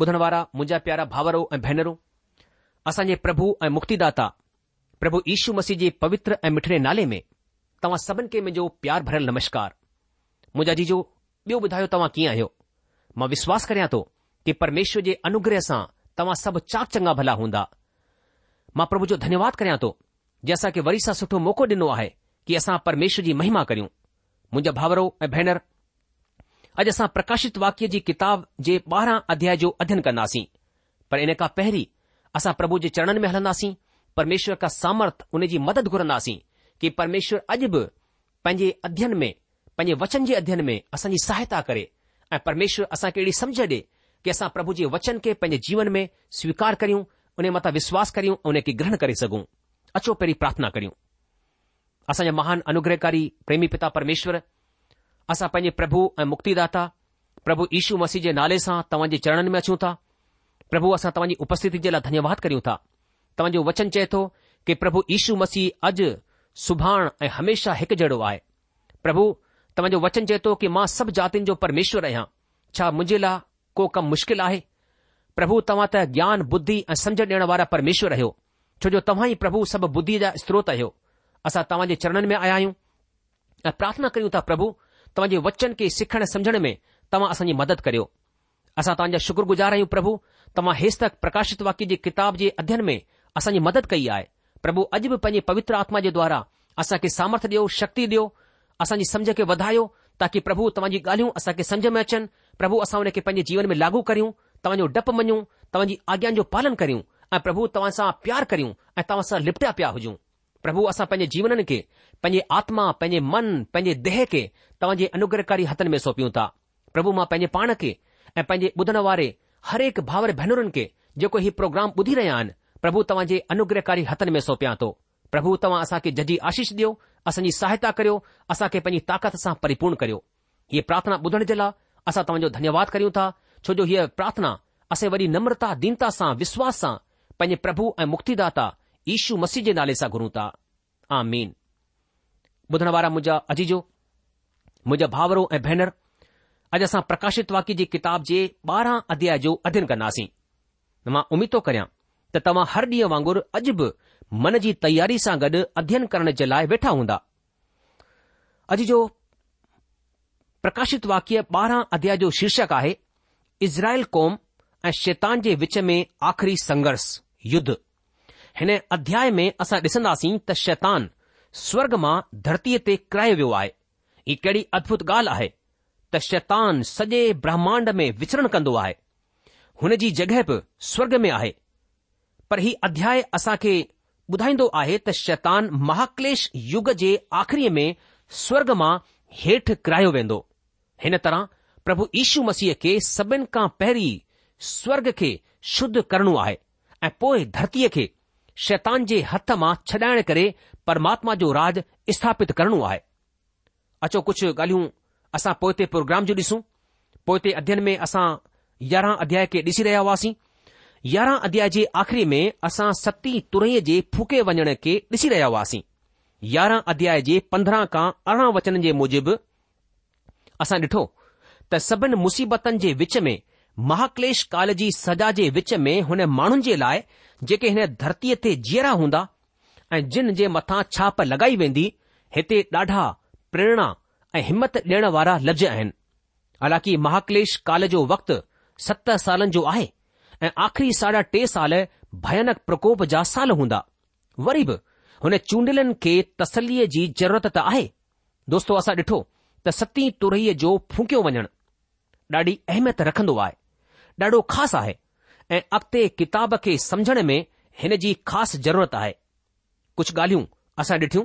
ॿुधण वारा मुंहिंजा प्यारा भाउरो ऐं भेनरूं असांजे प्रभु ऐं मुक्तिदाता प्रभु यीशु मसीह जे पवित्र ऐं मिठड़े नाले में तव्हां सभिनि खे मुंहिंजो प्यार भरियल नमशकार मुंहिंजा जीजो ॿियो ॿुधायो तव्हां कीअं आहियो मां विश्वास करिया थो कि परमेश्वर जे अनुग्रह सां तव्हां सभु चाप चङा भला हूंदा मां प्रभु जो धन्यवाद कयां थो जे असांखे वरी सां सुठो मौक़ो ॾिनो आहे की असां परमेश्वर जी महिमा करियूं मुंहिंजा भाउरो ऐं भेनर अॼु असां प्रकाशित वाक्य जी किताब जे 12 अध्याय जो अध्यन कंदासीं पर इन खां पहिरीं असां प्रभु जे चरणनि में हलंदासीं परमेश्वर का सामर्थ जी मदद घुरंदासीं कि परमेश्वर अॼु बि पंहिंजे अध्यन में पंहिंजे वचन जे अध्यन में असांजी सहायता करे ऐं परमेश्वर असां अहिड़ी समझ डि॒ की असां प्रभु जे वचन खे पंहिंजे जीवन में स्वीकार करियूं उन मथां विश्वास करियूं ऐं उन खे ग्रहण करे सघूं अचो पहिरीं प्रार्थना करियूं असांजा महान अनुग्रहकारी प्रेमी पिता परमेश्वर असां पंहिंजे प्रभु ऐं मुक्तिदाता प्रभु यीशु मसीह जे नाले सां तव्हांजे चरणनि में अचूं था प्रभु असां तव्हांजी उपस्थिति जे लाइ धन्यवाद करियूं था तव्हांजो वचन चए थो कि प्रभु यीशु मसीह अॼु सुभाण ऐं हमेशह हिकु जहिड़ो आहे प्रभु तव्हांजो वचन चए थो कि मां सभु जातियुनि जो परमेश्वर आहियां छा मुंहिंजे लाइ को कमु मुश्किल आहे प्रभु तव्हां त ज्ञान बुद्धी ऐं समुझ ॾियण वारा परमेश्वर आहियो छो जो तव्हां ई प्रभु सभु बुद्धि जा स्त्रोत आहियो असां तव्हां जे चरणनि में आया आहियूं ऐं प्रार्थना कयूं था प्रभु तव्हां जे वचन खे सिखण सम्झण में तव्हां असांजी मदद करियो असां तव्हांजा शुक्रगुज़ार आहियूं प्रभु तव्हां हेसि तक प्रकाशित वाक्य जे किताब जे अध्यन में असांजी मदद कई आहे प्रभु अॼु बि पंहिंजी पवित्र आत्मा जे द्वारा असांखे सामर्थ ॾियो शक्ति ॾियो असांजी सम्झ खे वधायो ताकी प्रभु तव्हांजी ॻाल्हियूं असांखे सम्झ में अचनि प्रभु असां हुन खे पंहिंजे जीवन में लागू करियूं तव्हांजो डपु मञूं तव्हांजी आज्ञा जो पालन करियूं ऐं प्रभु तव्हां सां प्यार करियूं ऐं तव्हांसां लिपटिया पया हुजूं प्रभु असां पंहिंजे जीवननि खे पंहिंजे आत्मा पंहिंजे मन पंहिंजे देह खे तव्हांजे अनुग्रहकारी हथनि में सौंपियूं था प्रभु मां पंहिंजे पाण खे ऐं पंहिंजे ॿुधण वारे हर एक भावर भेनरुनि खे जेको हीउ प्रोग्राम ॿुधी रहिया आहिनि प्रभु तव्हांजे अनुग्रहकारी हथनि में सौंपियां थो प्रभु तव्हां असां खे जजी आशीष ॾियो असांजी सहायता करियो असांखे पंहिंजी ताकत सां परिपूर्ण करियो हीअ प्रार्थना ॿुधण जे लाइ असां तव्हांजो धन्यवाद करियूं था छोजो हीअ प्रार्थना असां वरी नम्रता दीनता सां विश्वास सां पैंजे प्रभु ऐं मुक्तिदा ईशू मस्ीहद जे नाले सां घुरूं था आ ॿुधण वारा मुंहिंजा अजीजो मुंहिंजा भाउरो ऐं भेनर अॼु असां प्रकाशित वाक्य जी किताब जे ॿारहं अध्याय जो अध्यन कंदासीं मां उमीद थो करियां त तव्हां हर ॾींहुं वांगुरु अॼु बि मन जी तयारी सां गॾु अध्ययन करण जे लाइ वेठा हूंदा अॼु जो प्रकाशित वाक्य ॿारहं अध्याय जो शीर्षक आहे इज़राइल कौम ऐं शैतान जे विच में आख़िरी संघर्ष युद्ध हिन अध्याय में असां ॾिसंदासीं त शैतान स्वर्ग मां धरतीअ ते किरायो वियो आहे ही कहिड़ी अद्भुत ॻाल्हि आहे त शैतान सॼे ब्रह्मांड में विचरण कंदो आहे हुन जी जॻहि बि स्वर्ग में आहे पर ही अध्याय खे ॿुधाईंदो आहे त शैतान महाक्लेश युग जे आख़िरीअ में स्वर्ग मां हेठि किरायो वेंदो हिन तरह प्रभु ईशु मसीह खे सभिनि खां पहिरीं स्वर्ग खे शुद्ध करणो आहे ऐं पोइ धरतीअ खे शैतान जे हथ मां छॾाइण करे परमात्मा जो राज स्थापित करणो आहे अचो कुझु ॻाल्हियूं असां पोइते प्रोग्राम जो ॾिसूं पोते अध्ययन में असां यारहं अध्याय खे ॾिसी रहिया हुआसीं यारहं अध्याय जे आख़िरी में असां सती तुरई जे फूके वञण खे ॾिसी रहिया हुआसीं यारहं अध्याय जे पंद्रहं खां अरिड़हं वचन जे मूजिबि असां ॾिठो त सभिनि मुसीबतनि जे विच में महाक्लेश काल जी सजा जे विच में हुन माण्हुनि जे लाइ जेके हिन धरतीअ ते जीअरा हूंदा ऐं जिन जे मथां छाप लॻाई वेंदी हिते ॾाढा प्रेरणा ऐं हिमत ॾियण वारा लफ़्ज़ आहिनि हालांकि महाकलेश काल जो वक़्तु सत सालनि जो आहे ऐं आख़िरी साढा टे साल भयानक प्रकोप जा साल हूंदा वरी बि हुन चूंडलनि खे तसलीअ जी ज़रूरत त आहे दोस्तो असां ॾिठो त सतीं तुरहीअ जो फूकियो वञणु ॾाढी अहमियत रखंदो आहे ॾाढो ख़ासि आहे ऐं अॻिते किताब खे समुझण में हिन जी ख़ासि ज़रूरत आहे कुझु ॻाल्हियूं असां ॾिठियूं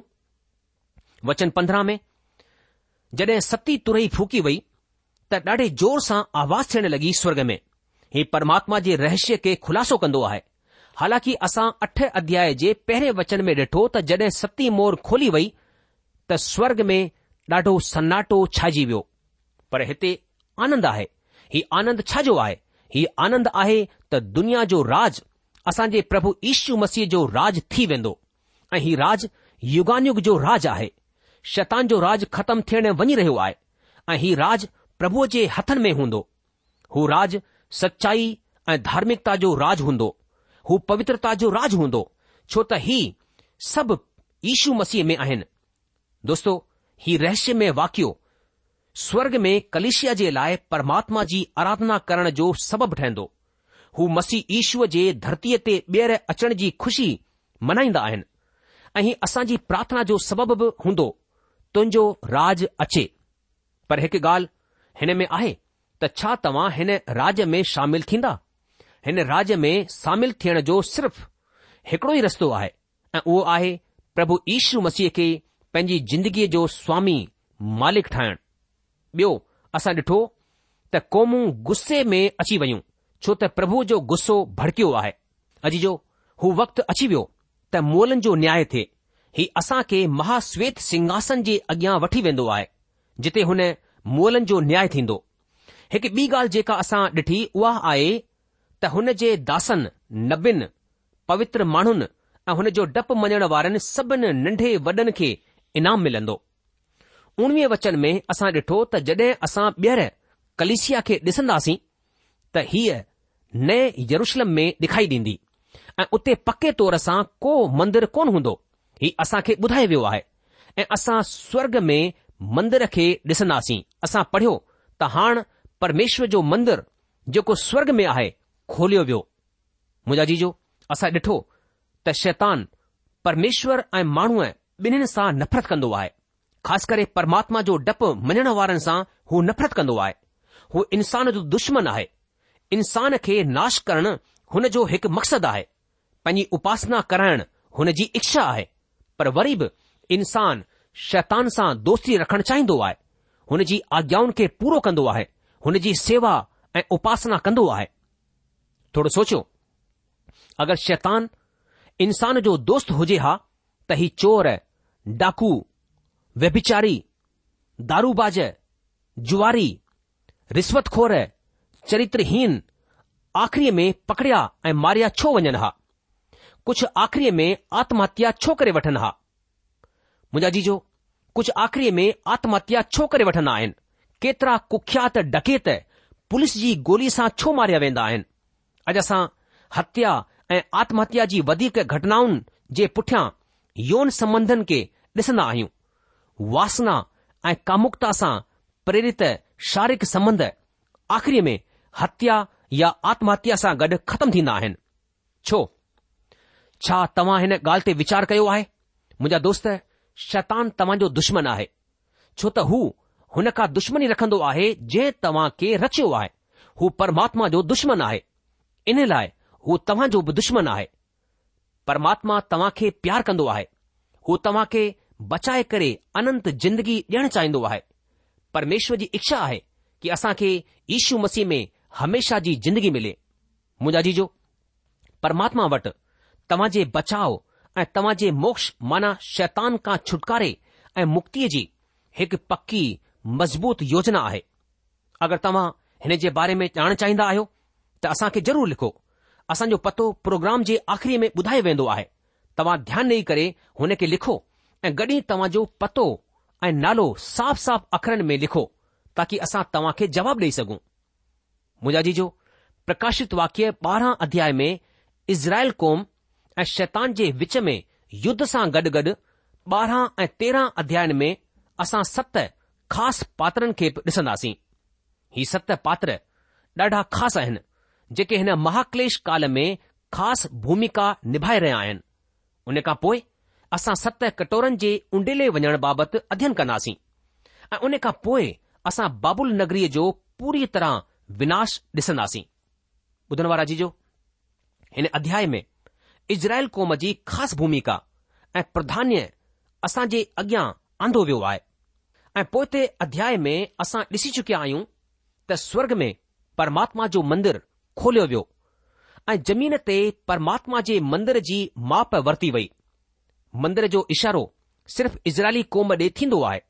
वचन पंद्रहं में जॾहिं सती तुरई फूकी वई त ॾाढे ज़ोर सां आवाज़ु थियण लॻी स्वर्ग में ही परमात्मा जे रहस्य खे खु़लासो कंदो आहे हालांकि असां अठ अध्याय जे पहिरें वचन में ॾिठो त जडे॒ सती मोर खोली वई त स्वर्ग में ॾाढो सनाटो छाइजी वियो पर हिते आनंद आहे ही आनंद छाजो आहे ही आनंद आहे त दुनिया जो राज असांजे प्रभु यीशु मसीह जो राज थी वेंदो हीउ राज युगानुग जो राज आहे शतान जो राज ख़तमु थियण वञी रहियो आहे ऐं ही राजु प्रभुअ जे हथनि में हूंदो हू राज सचाई ऐं धार्मिकता जो राज हूंदो हू पवित्रता जो राज हूंदो छो त ही सभु ईशू मसीह में आहिनि दोस्तो ही रहस्य में वाकियो स्वर्ग में कलिशीअ जे लाइ परमात्मा जी आराधना करण जो सबबु ठहिंदो हू मसीह ईशूअ जे धरतीअ ते ॿीहर अचण जी खुशी मनाईंदा आहिनि ऐं असांजी प्रार्थना जो सबब हूंदो तुंहिंजो राज अचे पर हिकु ॻाल्हि हिन में आहे त छा तव्हां हिन राज में शामिल थींदा हिन राज में शामिल थियण जो सिर्फ़ हिकड़ो ई रस्तो आहे ऐं उहो आहे प्रभु ईशू मसीह खे पंहिंजी जिंदगीअ जो स्वामी मालिक ठाहिण ॿियो असां ॾिठो त कौमूं गुस्से में अची वयूं छो त प्रभु जो गुस्सो भड़कियो आहे अॼु जो हू वक़्तु अची वियो त मोलनि जो न्याय थिए ही असां खे महाश्वेत सिंघासन जे अॻियां वठी वेंदो आहे जिते हुन मोलनि जो न्याय थींदो हिकु ॿी ॻाल्हि जेका असां ॾिठी उहा आहे त हुन जे दासन नबिन पवित्र माण्हुनि ऐं हुन जो डपु मञण वारनि सभिनी नंढे वॾनि खे इनाम मिलंदो उणिवीह वचन में असां ॾिठो त जड॒ असां ॿीहर कलिशिया खे ॾिसंदासीं त हीअ नए यरुशलम में ॾेखाई ॾींदी ऐं उते पके तौर सां को मंदरु कोन हूंदो ही असां खे ॿुधायो वियो आहे ऐं असां स्वर्ग में मंदर खे ॾिसंदासीं असां पढ़ियो त हाण परमेश्वर जो मंदरु जेको स्वर्ग में आहे खोलियो वियो मुंहिंजा जीजो असां ॾिठो त शैतान परमेश्वर ऐं माण्हूअ ॿिन्हिनि सां नफ़रत कंदो आहे ख़ासि करे परमात्मा जो डपु मञण वारनि सां हू नफ़रत कंदो आहे हू इंसान जो दुश्मन आहे इंसान खे नाश करणु हुन जो हिकु मक़सदु आहे पंहिंजी उपासना कराइण हुन जी इच्छा आहे पर वरी बि इंसान शैतान सां दोस्ती रखणु चाहींदो आहे हुन जी आज्ञाउनि खे पूरो कंदो आहे हुन जी सेवा ऐं उपासना कंदो आहे थोरो सोचियो अगरि शैतान इंसान जो दोस्त हुजे हा त ही चोर डाकू व्यभिचारी दारूबाज जुआरी रिश्वतखोर चरित्रहीन आख़िरीअ में पकड़िया ऐं मारिया छो वञनि हा कुझु आख़िरी में आत्महत्या छो करे वठनि हा मुंहिंजा जीजो कुझु आख़िरीअ में आत्महत्या छो करे वठंदा आहिनि केतिरा कुख्यात ॾकेत पुलिस जी गोली सां छो मारिया वेंदा आहिनि अॼु असां हत्या ऐं आत्महत्या जी वधीक घटनाउनि जे पुठियां यौन संबंधन खे ॾिसंदा आहियूं वासना ऐं कामुकता सां प्रेरित शारीक संबंध आख़िरी में हत्या या आत्महत्या सां गॾु ख़तमु थींदा आहिनि छो छा तव्हां हिन ॻाल्हि ते वीचारु कयो आहे मुंहिंजा दोस्त शैतानु तव्हांजो दुश्मन आहे छो त हू हुन खां दुश्मनी रखंदो आहे जंहिं तव्हां खे रखियो आहे हू परमात्मा जो दुश्मन आहे इन लाइ हू तव्हांजो बि दुश्मन आहे परमात्मा तव्हां खे प्यार कंदो आहे हू तव्हां खे बचाए करे अनंत जिंदगी ॾियणु चाहींदो आहे परमेश्वर जी इच्छा आहे की असांखे यशु मसीह में हमेशा जी जिंदगी मिले मुंहिंजा जीजो परमात्मा वटि तव्हां जे बचाव ऐं तव्हां जे मोक्ष माना शैतान खां छुटकारे ऐं मुक्तीअ जी हिकु पकी मज़बूत योजना आहे अगरि तव्हां हिन जे बारे में ॼाण चाहींदा आहियो त असां खे ज़रूर लिखो असांजो पतो प्रोग्राम जे आखरीअ में ॿुधायो वेंदो आहे तव्हां ध्यानु ॾेई करे हुन खे लिखो ऐं गॾि तव्हां पतो ऐं नालो साफ़ साफ़ अखरनि में लिखो ताकी असां तव्हां खे जवाब ॾेई सघूं मुजाजी जो प्रकाशित वाक्य ॿारहां अध्याय में इज़राइल कौम ऐं शैतान जे विच में युद्ध सां गॾु गॾु ॿारहां ऐं तेरहां अध्यायन में असां सत ख़ासि पात्रनि खे ॾिसंदासीं ही सत पात्र ॾाढा ख़ासि आहिनि जेके हिन महाक्लेश काल में ख़ासि भूमिका निभाए रहिया आहिनि उन खां पोइ असां सत कटोरनि जे उंडेले वञण बाबति अध्यन कंदासीं ऐं उन खां पोइ असां बाबुल नगरीअ जो पूरी तरह विनाश ॾिसंदासीं ॿुधण वारा जी जो हिन अध्याय में इज़राइल क़ौम जी ख़ासि भूमिका ऐं प्रधान्य जे अॻियां आंदो वियो आहे ऐं पोइ ते अध्याय में असां ॾिसी चुकिया आहियूं त स्वर्ग में परमात्मा जो मंदरु खोलियो वियो ऐं ज़मीन ते परमात्मा जे मंदर जी माप वर्ती वई मंदर जो इशारो सिर्फ़ इज़राइली क़ौम ॾे थींदो आहे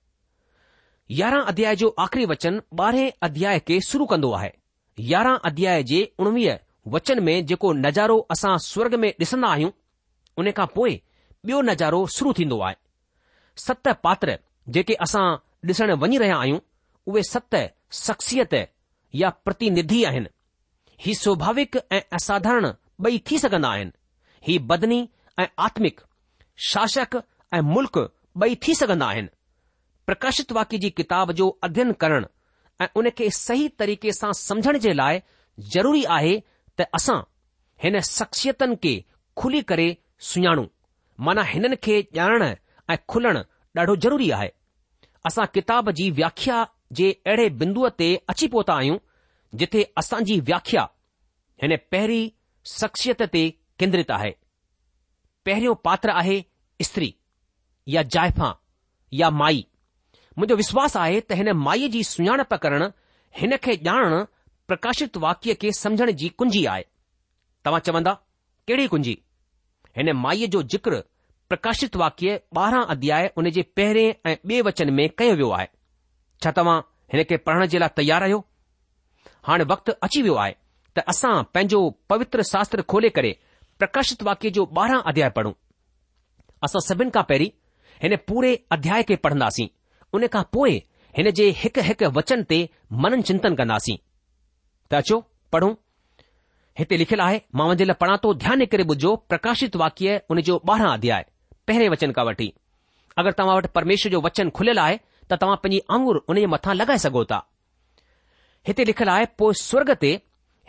यारहं अध्याय जो आख़िरी वचन ॿारहें अध्याय खे शुरू कंदो आहे यारहं अध्याय जे उणिवीह वचन में जेको नज़ारो असां स्वर्ग में ॾिसंदा आहियूं उन खां पोइ ॿियो नज़ारो शुरू थींदो आहे सत पात्र जेके असां ॾिसण वञी रहिया आहियूं उहे सत शख्सियत या प्रतिनिधि आहिनि ही स्वाभाविक ऐं असाधारण ॿई थी सघंदा आहिनि ही बदनी ऐं आत्मिक शासक ऐं मुल्क़ ॿई थी सघंदा आहिनि प्रकाशित वाक्य जी किताब जो अध्ययन करण ऐं उन खे सही तरीक़े सां समझण जे लाइ ज़रूरी आहे त असां हिन शख़्सियतनि खे खुली करे सुञाणूं माना हिननि खे ॼाणण ऐं खुलणु ॾाढो ज़रूरी आहे असां किताब जी व्याख्या जे अहिड़े बिंदुअ ते अची पहुता आहियूं जिथे असांजी व्याख्या हिन पहिरीं शख़्सियत ते केंद्रित आहे पहिरियों पात्र आहे स्त्री या जाइफ़ा या माई मुंहिंजो विश्वासु आहे त हिन माईअ जी सुञाणप करणु हिन खे ॼाणणु प्रकाशित वाक्य खे समझण जी कुंजी आहे तव्हां चवंदा कहिड़ी कुंजी हिन माईअ जो जिक्र प्रकाशित वाक्य ॿारहं अध्याय उन जे पहिरें ऐं ॿिए वचन में कयो वियो आहे छा तव्हां हिन खे पढ़ण जे लाइ तयारु आहियो हाणे वक़्तु अची वियो आहे त असां पंहिंजो पवित्र शास्त्र खोले करे प्रकाशित वाक्य जो ॿारहं अध्याय पढ़ूं असां सभिनि खां पहिरीं हिन पूरे अध्याय खे पढ़ंदासीं उन खां पोइ हिन जे हिकु हिकु वचन ते मनन चिंतन कंदासीं त अचो पढ़ो हिते लिखियलु आहे मां वञे लाइ पढ़ा थो ध्यानु करे ॿुधो प्रकाशित वाक्य उन जो ॿारहं अध्याय पहिरें वचन खां वठी अगरि तव्हां वटि परमेश्वर जो वचन खुलियलु आहे त तव्हां पंहिंजी आंगुर उन जे मथां लॻाए सघो था हिते लिखियलु आहे पोइ स्वर्ग ते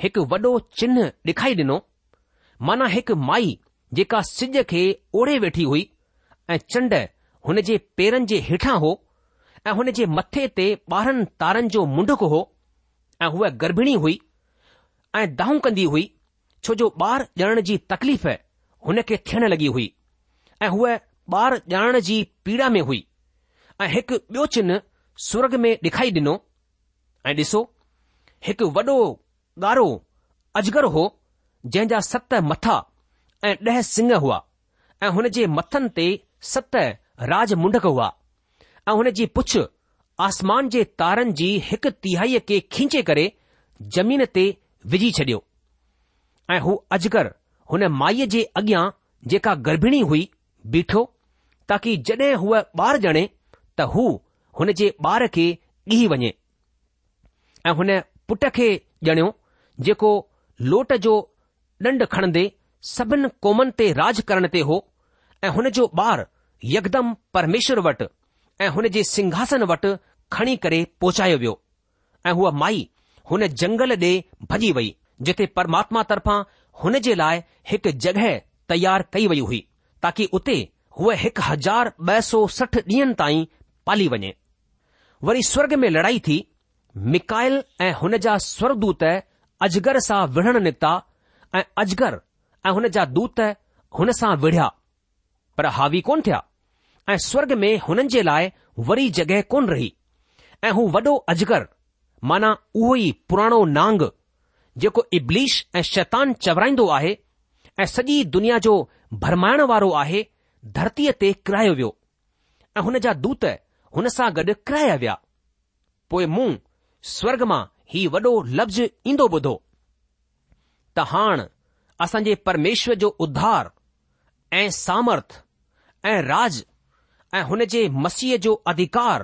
हिकु वॾो चिन्ह ॾेखारी ॾिनो माना हिकु माई जेका सिज खे ओड़े वेठी हुई ऐं चंड हुन जे पेरनि जे हेठां हो ऐं हुन जे मथे ते ॿारहनि तारनि जो मुंडक हो ऐं हूअ गर्भिणी हुई ऐं दाहूं कंदी हुई छो जो ॿार ॼणण जी तकलीफ़ हुन खे थियण लॻी हुई ऐं हूअ ॿार ॼणण जी पीड़ा में हुई ऐं हिकु ॿियो चिन सुर्ग में ॾेखारी ॾिनो ऐं ॾिसो हिकु वॾो ॻारो अजगर हो जंहिं जा सत मथा ऐं ॾह सिंह हुआ ऐं हुन जे मथनि ते सत राज मुंडक हुआ ऐं हुन जी पुछ आसमान जे तारनि जी हिकु तिहाईअ खे खींचे करे ज़मीन ते विझी छडि॒यो ऐं हू अजगर हुन माईअ जे अॻियां जेका गर्भिणी हुई बीठो ताकी जड॒हिं हूअ ॿार ॼणे त हू हुन जे ॿार खे ॻीह वञे ऐं हुन पुट खे ॼणियो जेको लोट जो ॾंड खणंदे सभिनि क़ौमनि ते राज करण ते हो ऐं हुन जो ॿारु यकदम परमेश्वर वटि ऐं हुन जे सिंघासन वटि खणी करे पहुचायो वियो ऐं हूअ माई हुन जंगल ॾे भॼी वई जिथे परमात्मा तर्फ़ां हुन जे लाइ हिकु जॻहि तयारु कई वई हुई ताकी उते हूअ हिकु हज़ार ॿ सौ सठ ॾींहनि ताईं पाली वञे वरी स्वर्ग में लड़ाई थी मिकायल ऐं हुन जा स्वर्गूत अजगर सां विढ़ण निकिता ऐं अजगर ऐं हुन जा दूत हुन सां विढ़िया पर हावी कोन थिया ऐं स्वर्ग में हुननि जे लाइ वरी जॻहि कोन रही ऐं हू वॾो अजगर माना उहो ई पुराणो नांग जेको इब्लिश ऐं शैतान चवराईंदो आहे ऐं सॼी दुनिया जो भरमाइण वारो आहे धरतीअ ते किरहायो वियो ऐं हुन जा दूत हुन सां गॾु किराया विया पोएं मूं स्वर्ग मां ही वॾो लफ़्ज़ ईंदो ॿुधो त हाण असांजे परमेश्वर जो उद्धार ऐं सामर्थ ऐं राज ऐं हुन जे मसीह जो अधिकार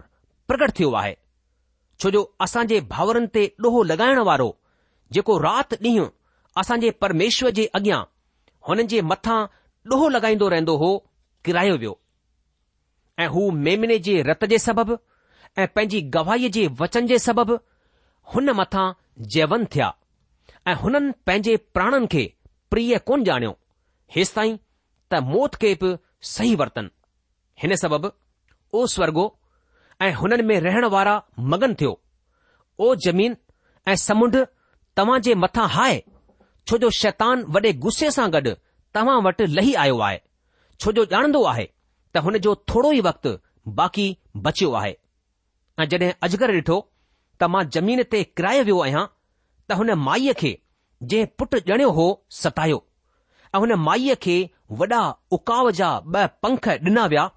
प्रकट थियो आहे छो जो असां जे भाउरनि ते ॾोहो लॻाइण वारो जेको राति ॾींहुं असां जे परमेश्वर जे अॻियां हुननि जे मथां ॾोहो लॻाईंदो रहंदो हो किरायो वियो ऐं हू मेमिने जे रत जे सबबि ऐं पंहिंजी गवाहीअ जे वचन जे सबबि हुन मथां जैवंत थिया ऐं हुननि पंहिंजे प्राणनि खे प्रिय कोन ॼाणियो हेसि ताईं त मौत खे बि सही वरतन हिन सबबु ओ स्वर्गो ऐं हुननि में रहण वारा मगन थियो ओ जमीन ऐं समुंड तव्हां जे मथां हाए छो जो शैतान वॾे गुस्से सां गॾु तव्हां वटि लही आयो आहे छो जो ॼाणंदो आहे त हुन जो थोरो ई वक़्तु बाक़ी बचियो आहे ऐं जॾहिं अजगर ॾिठो त मां ज़मीन ते किरायो वियो आहियां त हुन माईअ खे जंहिं पुटु ॼणियो हो सतायो ऐं हुन माईअ खे वॾा उकाव जा ॿ पंख ॾिना विया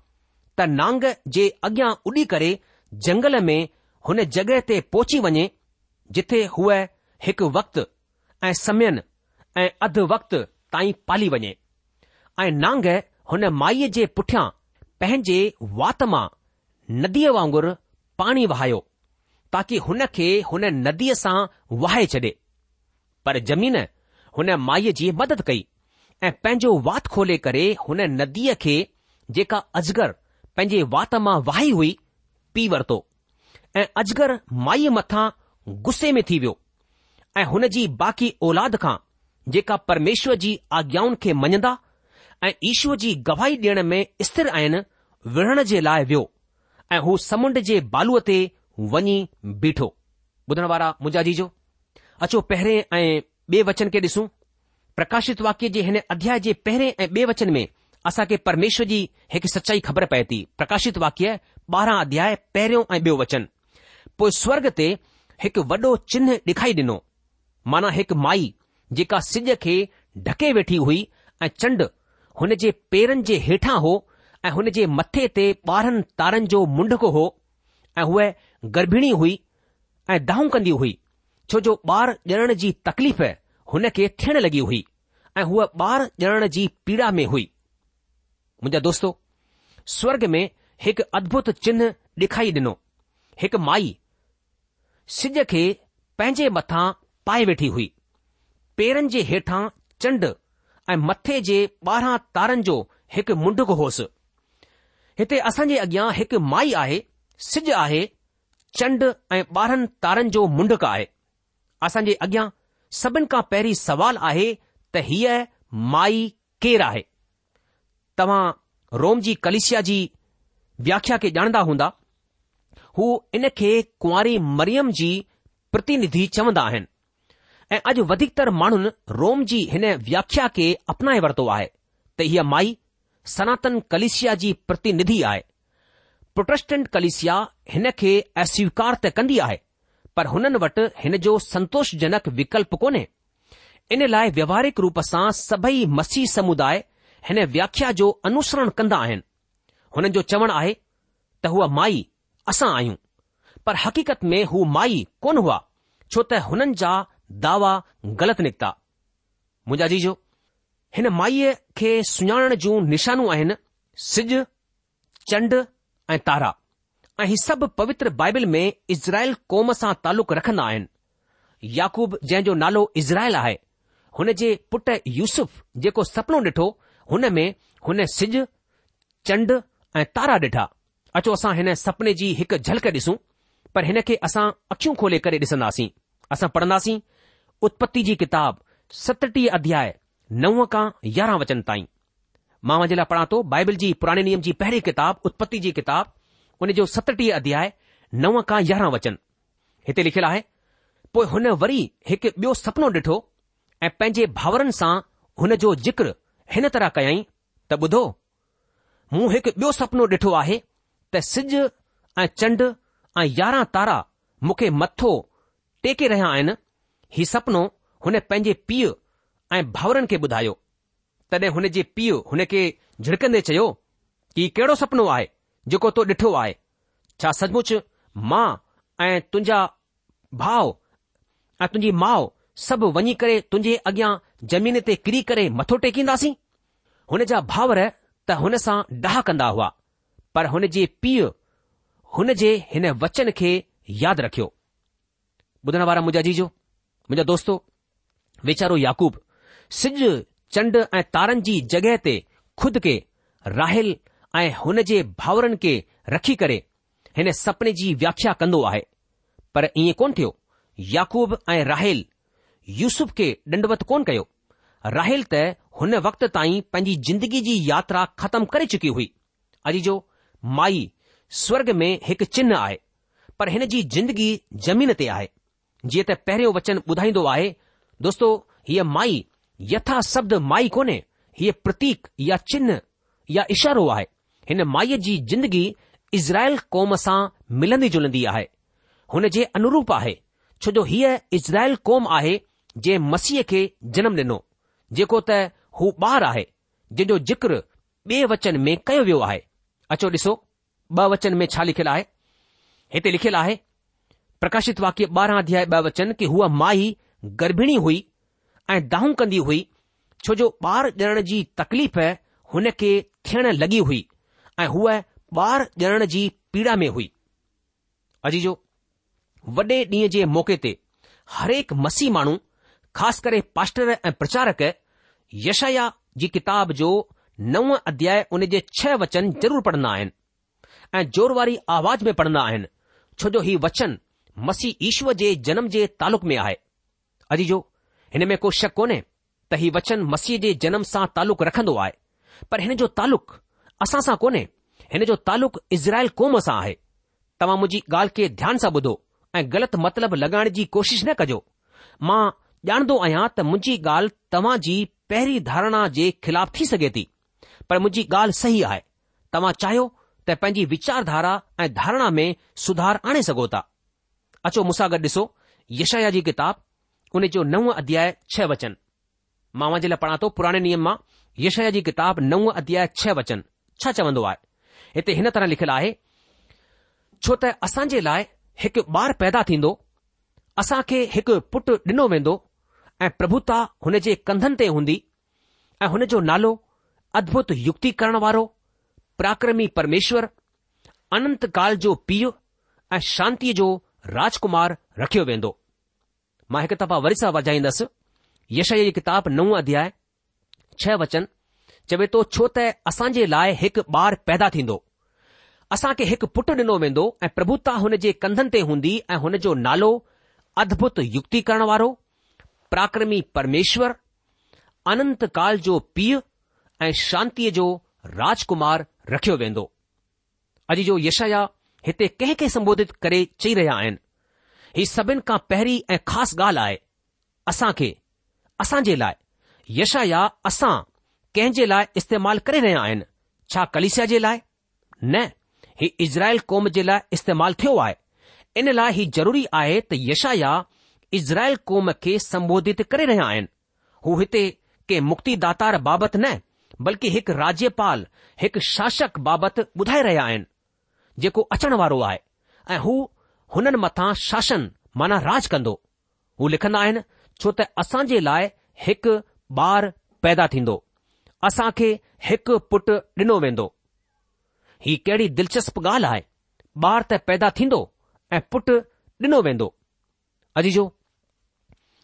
त नांग जे अॻियां उॾी करे जंगल में हुन जॻहि ते पहुची वञे जिथे हूअ हिकु वक्तु ऐं समयन ऐं अधु वक़्तु ताईं पाली वञे ऐं नांग हुन माईअ जे पुठियां पंहिंजे वात मां नदीअ वांगुर पाणी वहायो ताकी हुन खे हुन नदीअ सां वहाए छॾे पर जमीन हुन माईअ जी मदद कई ऐं पंहिंजो वात खोले करे हुन नदीअ खे जेका अजगर पंहिंजे वात मां वाही हुई पी वरितो ऐं अजगर माईअ मथां गुस्से में थी वियो ऐं हुन जी बाक़ी औलाद खां जेका परमेश्वर जी आज्ञाउनि खे मञंदा ऐं ईश्वर जी गवाही ॾियण में स्थिर आहिनि विढ़ण जे लाइ वियो ऐं हू समुंड जे बालूअ ते वञी बीठो ॿुधण वारा मुंहिंजा जीजो अचो पहिरें ऐं ॿिए वचन खे ॾिसूं प्रकाशित वाक्य जे हिन अध्याय जे पहिरें ऐं ॿिए वचन में असां खे परमेश्वर जी हिकु सचाई ख़बर पए थी प्रकाशित वाक्य ॿारहं अध्याय पहिरियों ऐं ॿियो वचन पोइ स्वर्ग ते हिकु वॾो चिन्ह ॾिखाई ॾिनो माना हिकु माई जेका सिज खे ढके वेठी हुई ऐं चंड हुन जे पेरनि जे हेठां हो ऐं हुन जे मथे ते ॿारहनि तारनि जो मुंडको हो ऐं हूअ गर्भिणी हुई ऐं दाहूं कंदी हुई छो जो ॿार ॼणण जी तकलीफ़ हुन खे थियण लॻी हुई ऐं हूअ ॿार ॼणण जी पीड़ा में हुई मुंहिंजो दोस्तो स्वर्ग में हिकु अद्भुत चिन्ह ॾेखारी ॾिनो हिकु माई सिॼ खे पंहिंजे मथां पाए वेठी हुई पेरनि जे हेठां चंड ऐं मथे जे ॿारहं तारनि जो हिकु मुंडक होसि हिते असां अॻियां हिकु माई आहे सिॼु आहे चंड ऐं ॿारहनि तारनि जो मुंडक आहे असां अॻियां सभिनि खां पहिरीं सवाल आहे त हीअ माई केर आहे तव्हां रोम जी कलेशिया जी व्याख्या खे ॼाणदा हूंदा हू इनखे कुंवारी मरियम जी प्रतिनिधि चवंदा आहिनि ऐं अॼु वधीकतर माण्हुनि रोम जी हिन व्याख्या खे अपनाए वरितो आहे त हीअ माई सनातन कलेशिया जी प्रतिनिधि आहे प्रोटेस्टेंट कलेशिया हिन खे अस्वीकार त कंदी आहे पर हुननि वटि हिन जो संतोषजनक विकल्प कोन्हे इन लाइ व्यवहारिक रूप सां सभई मसीह समुदाय हिन व्याख्या जो अनुसरण कंदा आहिनि हुननि जो चवणु आहे त हूअ माई असां आहियूं पर हक़ीक़त में हू माई कोन हुआ छो त हुननि जा दावा ग़लति निकिता मुंहिंजा जीजो हिन माईअ खे सुञाणण जूं निशानूं आहिनि सिॼु चंड ऐं तारा ऐं ही सभु पवित्र बाइबिल में इज़राइल कौम सां तालुक़ु रखंदा आहिनि याकूब जंहिंजो नालो इज़राइल आहे हुन जे पुटु यूसुफ जेको सपनो ॾिठो हुन में हुन सिज चंड ऐं तारा ॾिठा अचो असां हिन सपने जी हिकु झलक ॾिसूं पर हिन खे असां अख़ियूं खोले करे ॾिसंदासीं असां पढ़ंदासीं उत्पति जी किताब सतटीह अध्याय नव खां यारहं वचन ताईं मां वञे लाइ पढ़ां थो बाइबल जी पुराणे नियम जी पहिरीं किताब उत्पति जी किताब उन जो सतटीह अध्याय नव खां यारहं वचन हिते लिखियलु आहे पोइ हुन वरी हिकु ॿियो सपनो ॾिठो ऐं पंहिंजे भाउरनि सां हुन जो जिक्र हिन तरह कयई त ॿुधो मूं हिकु ॿियो सपनो ॾिठो आहे त सिज ऐं चंड ऐं यारहं तारा मूंखे मथो टेके रहिया आहिनि हीउ सपनो हुन पंहिंजे पीउ ऐं भाउरनि खे ॿुधायो तॾहिं हुन जे पीउ हुन खे झिड़कंदे चयो कि कहिड़ो सपनो आहे जेको तो ॾिठो आहे छा सचमुच मां ऐं तुंहिंजा भाउ ऐं तुंहिंजी माउ सभु वञी करे तुंहिंजे अॻियां ज़मीन ते किरी करे मथो टेकींदासीं हुन जा भाउर त हुन सां डाह कंदा हुआ पर हुन जे पीउ हुन जे हिन वचन खे यादि रखियो ॿुधण वारा मुंहिंजा जीजो मुंहिंजा दोस्तो वीचारो याकूब सिॼ चंड ऐं तारनि जी जॻहि ते खुद खे राहिल ऐं हुन जे भाउरनि खे रखी करे हिन सपने जी व्याख्या कंदो आहे पर ईअं कोन थियो याकूब ऐं राहिल यूसुफ खे ॾंडवत कोन कयो राहिल त हुन वक़्त ताईं पंहिंजी जिंदगी जी यात्रा ख़तमु करे चुकी हुई अॼु जो माई स्वर्ग में हिकु चिन्ह आहे पर हिन जी जिंदगी ज़मीन ते आहे जीअं त पहिरियों वचन ॿुधाईंदो आहे दोस्तो हीअ माई यथा शब्द माई कोन्हे हीअ प्रतीक या चिन्ह या इशारो आहे हिन माईअ जी जिंदगी इज़राइल कौम सां मिलंदी जुलंदी आहे हुन जे अनुरूप आहे छो जो हीअ इज़राइल क़ौम आहे जंहिं मसीह खे जनम ॾिनो जेको त हू ॿार आहे जंहिंजो ज़िक्र ॿिए वचन में कयो वियो आहे अचो ॾिसो ॿ वचन में छा लिखियलु आहे हिते लिखियलु आहे प्रकाशित वाक्य ॿारहं अध्याय ॿ वचन की हूअ माई गर्भिणी हुई ऐं दाहूं कंदी हुई छो जो ॿार ॼणण जी तकलीफ़ हुन खे थियण लॻी हुई ऐं हूअ ॿार ॼणण जी पीड़ा में हुई अजीजो वॾे ॾींहं जे मौक़े ते हरेक मसीह माण्हू ख़ासि करे पास्टर ऐं प्रचारक यशया जी किताब जो नव अध्याय उन जे छह वचन ज़रूरु पढ़ंदा आहिनि ऐं ज़ोर वारी आवाज में पढ़ंदा आहिनि जो ही वचन मसीह ईश्वर जे जनम जे तालुक़ में आहे अजी हिन में को शक कोन्हे त हीउ वचनु मसीह जे जनम सां तालुक़ु रखन्दो आहे पर हिन जो तालुक़ असां सां कोन्हे हिन जो तालुक़ु इज़राइल क़ौम सां आहे तव्हां मुंहिंजी ॻाल्हि खे ध्यान सां ॿुधो ऐं ग़लति मतिलबु लॻाइण जी कोशिशि न कजो मां ॼाणंदो आहियां त मुंहिंजी ॻाल्हि तव्हां जी पहिरीं धारणा जे ख़िलाफ़ थी सघे थी पर मुंहिंजी ॻाल्हि सही आहे तव्हां चाहियो त पंहिंजी वीचारधारा ऐं धारणा में सुधार आणे सघो था अचो मूंसां गॾु ॾिसो यशया जी किताब उन जो नव अध्याय छह वचन मां वां जे लाइ पढ़ा थो पुराणे नियम मां यशया जी किताब नव अध्याय छह वचन छा चवंदो आहे हिते हिन तरह लिखियलु आहे छो त असां जे लाइ हिकु ॿारु पैदा थींदो असां खे हिकु पुटु ॾिनो वेंदो ऐं प्रभुता हुन जे कंधनि ते हूंदी ऐं हुन जो नालो अद्भुत युक्ति करण वारो पराक्रमी परमेश्वर अनंत काल जो पीउ ऐं शांतीअ जो राजकुमार रखियो वेंदो मां हिकु दफ़ा वरी सां वजाईंदसि यश जी किताब नव अध्याय छह वचन चवे थो छो त असां जे लाइ हिकु ॿार पैदा थींदो असां खे हिकु पुटु ॾिनो वेंदो ऐं प्रभुता हुन जे कंधनि ते हूंदी ऐं हुन जो नालो अद्भुत युक्ति करण वारो पराक्रमी परमेश्वर अनंत काल जो पीउ ऐं शांतीअ जो राजकुमार रखियो वेंदो अॼु जो यशया हिते खे संबोधित करे चई रहिया आहिनि ही सभिनि खां पहिरीं ऐं ख़ासि ॻाल्हि आहे असां खे असां जे लाइ यशया असां कंहिंजे लाइ इस्तेमालु करे रहिया आहिनि छा कलिसिया जे लाइ न ही इज़राइल कौम जे लाइ इस्तेमालु थियो आहे इन लाइ ही ज़रूरी आहे त यशया इज़राइल क़ौम खे संबोधित करे रहिया आहिनि हू हिते के मुक्तिदातार बाबति न बल्कि हिकु राज्यपाल हिकु शासक बाबति ॿुधाए रहिया आहिनि जेको अचण वारो आहे ऐं हू हुननि मथां शासन माना राज कंदो हू लिखंदा आहिनि छो त असां जे लाइ हिकु ॿार पैदा थींदो असां खे हिकु पुटु ॾिनो वेंदो ही कहिड़ी दिलचस्प ॻाल्हि आहे ॿार त पैदा थींदो ऐं पुटु ॾिनो वेंदो अॼ जो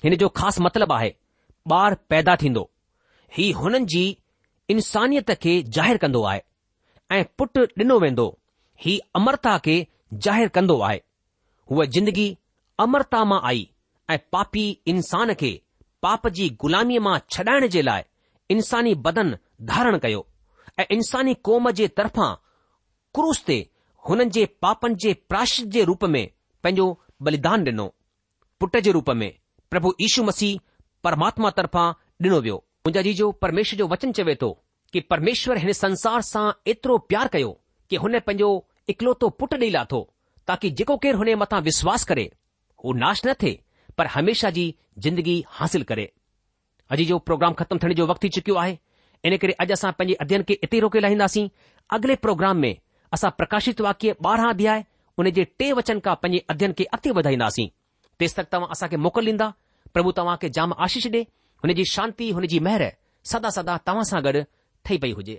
हिन जो ख़ासि मतिलबु आहे ॿार पैदा थींदो हीउ हुननि जी इंसानियत खे ज़ाहिरु कंदो आहे ऐं पुटु ॾिनो वेंदो ही अमरता खे ज़ाहिरु कंदो आहे हूअ जिंदगी अमरता मां आई ऐं पापी इंसान खे पाप जी ग़ुलामीअ मां छॾाइण जे लाइ इंसानी बदन धारण कयो ऐं इंसानी क़ौम जे तरफ़ां क्रूस ते हुननि जे पापनि जे प्राश जे रूप में पंहिंजो बलिदान ॾिनो पुट जे रूप में પ્રભુ ઈસુ મસી પરમાત્મા તરફા દિનવ્યો મજાજી જો પરમેશર જો વચન ચવે તો કે પરમેશ્વર હને સંસાર સા ઇતરો પ્યાર કયો કે હને પંજો એકલો તો પુટ દેલાતો તાકી જકો કે હને મતા વિશ્વાસ કરે ઓ નાશ ન થે પર હંમેશા જી જિંદગી હાंसिल કરે અજી જો પ્રોગ્રામ ખતમ થને જો વક્તી ચક્યો આએ એને કરે અજસા પંજે અધ્યયન કે ઇતરી રોકે લહીનાસી આગલે પ્રોગ્રામ મે આસા પ્રકાશિત વાક્ય 12 દિયા ઉને જે ટે વચન કા પંજે અધ્યયન કે અતિ વધાઈનાસી तेसित तव्हां असांखे मोकिल ॾींदा प्रभु तव्हांखे जाम आशिष ॾे हुनजी शांति हुनजी महिरबानी सदा सदा तव्हां सां गॾु ठही पई हुजे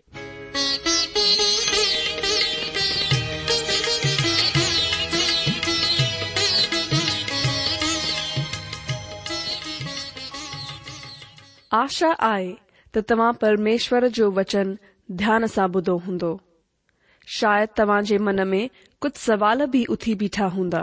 आशा आहे त तव्हां परमेश्वर जो वचन ध्यान सां ॿुधो हूंदो शायदि तव्हां जे मन में कुझु सवाल बि उथी बीठा हूंदा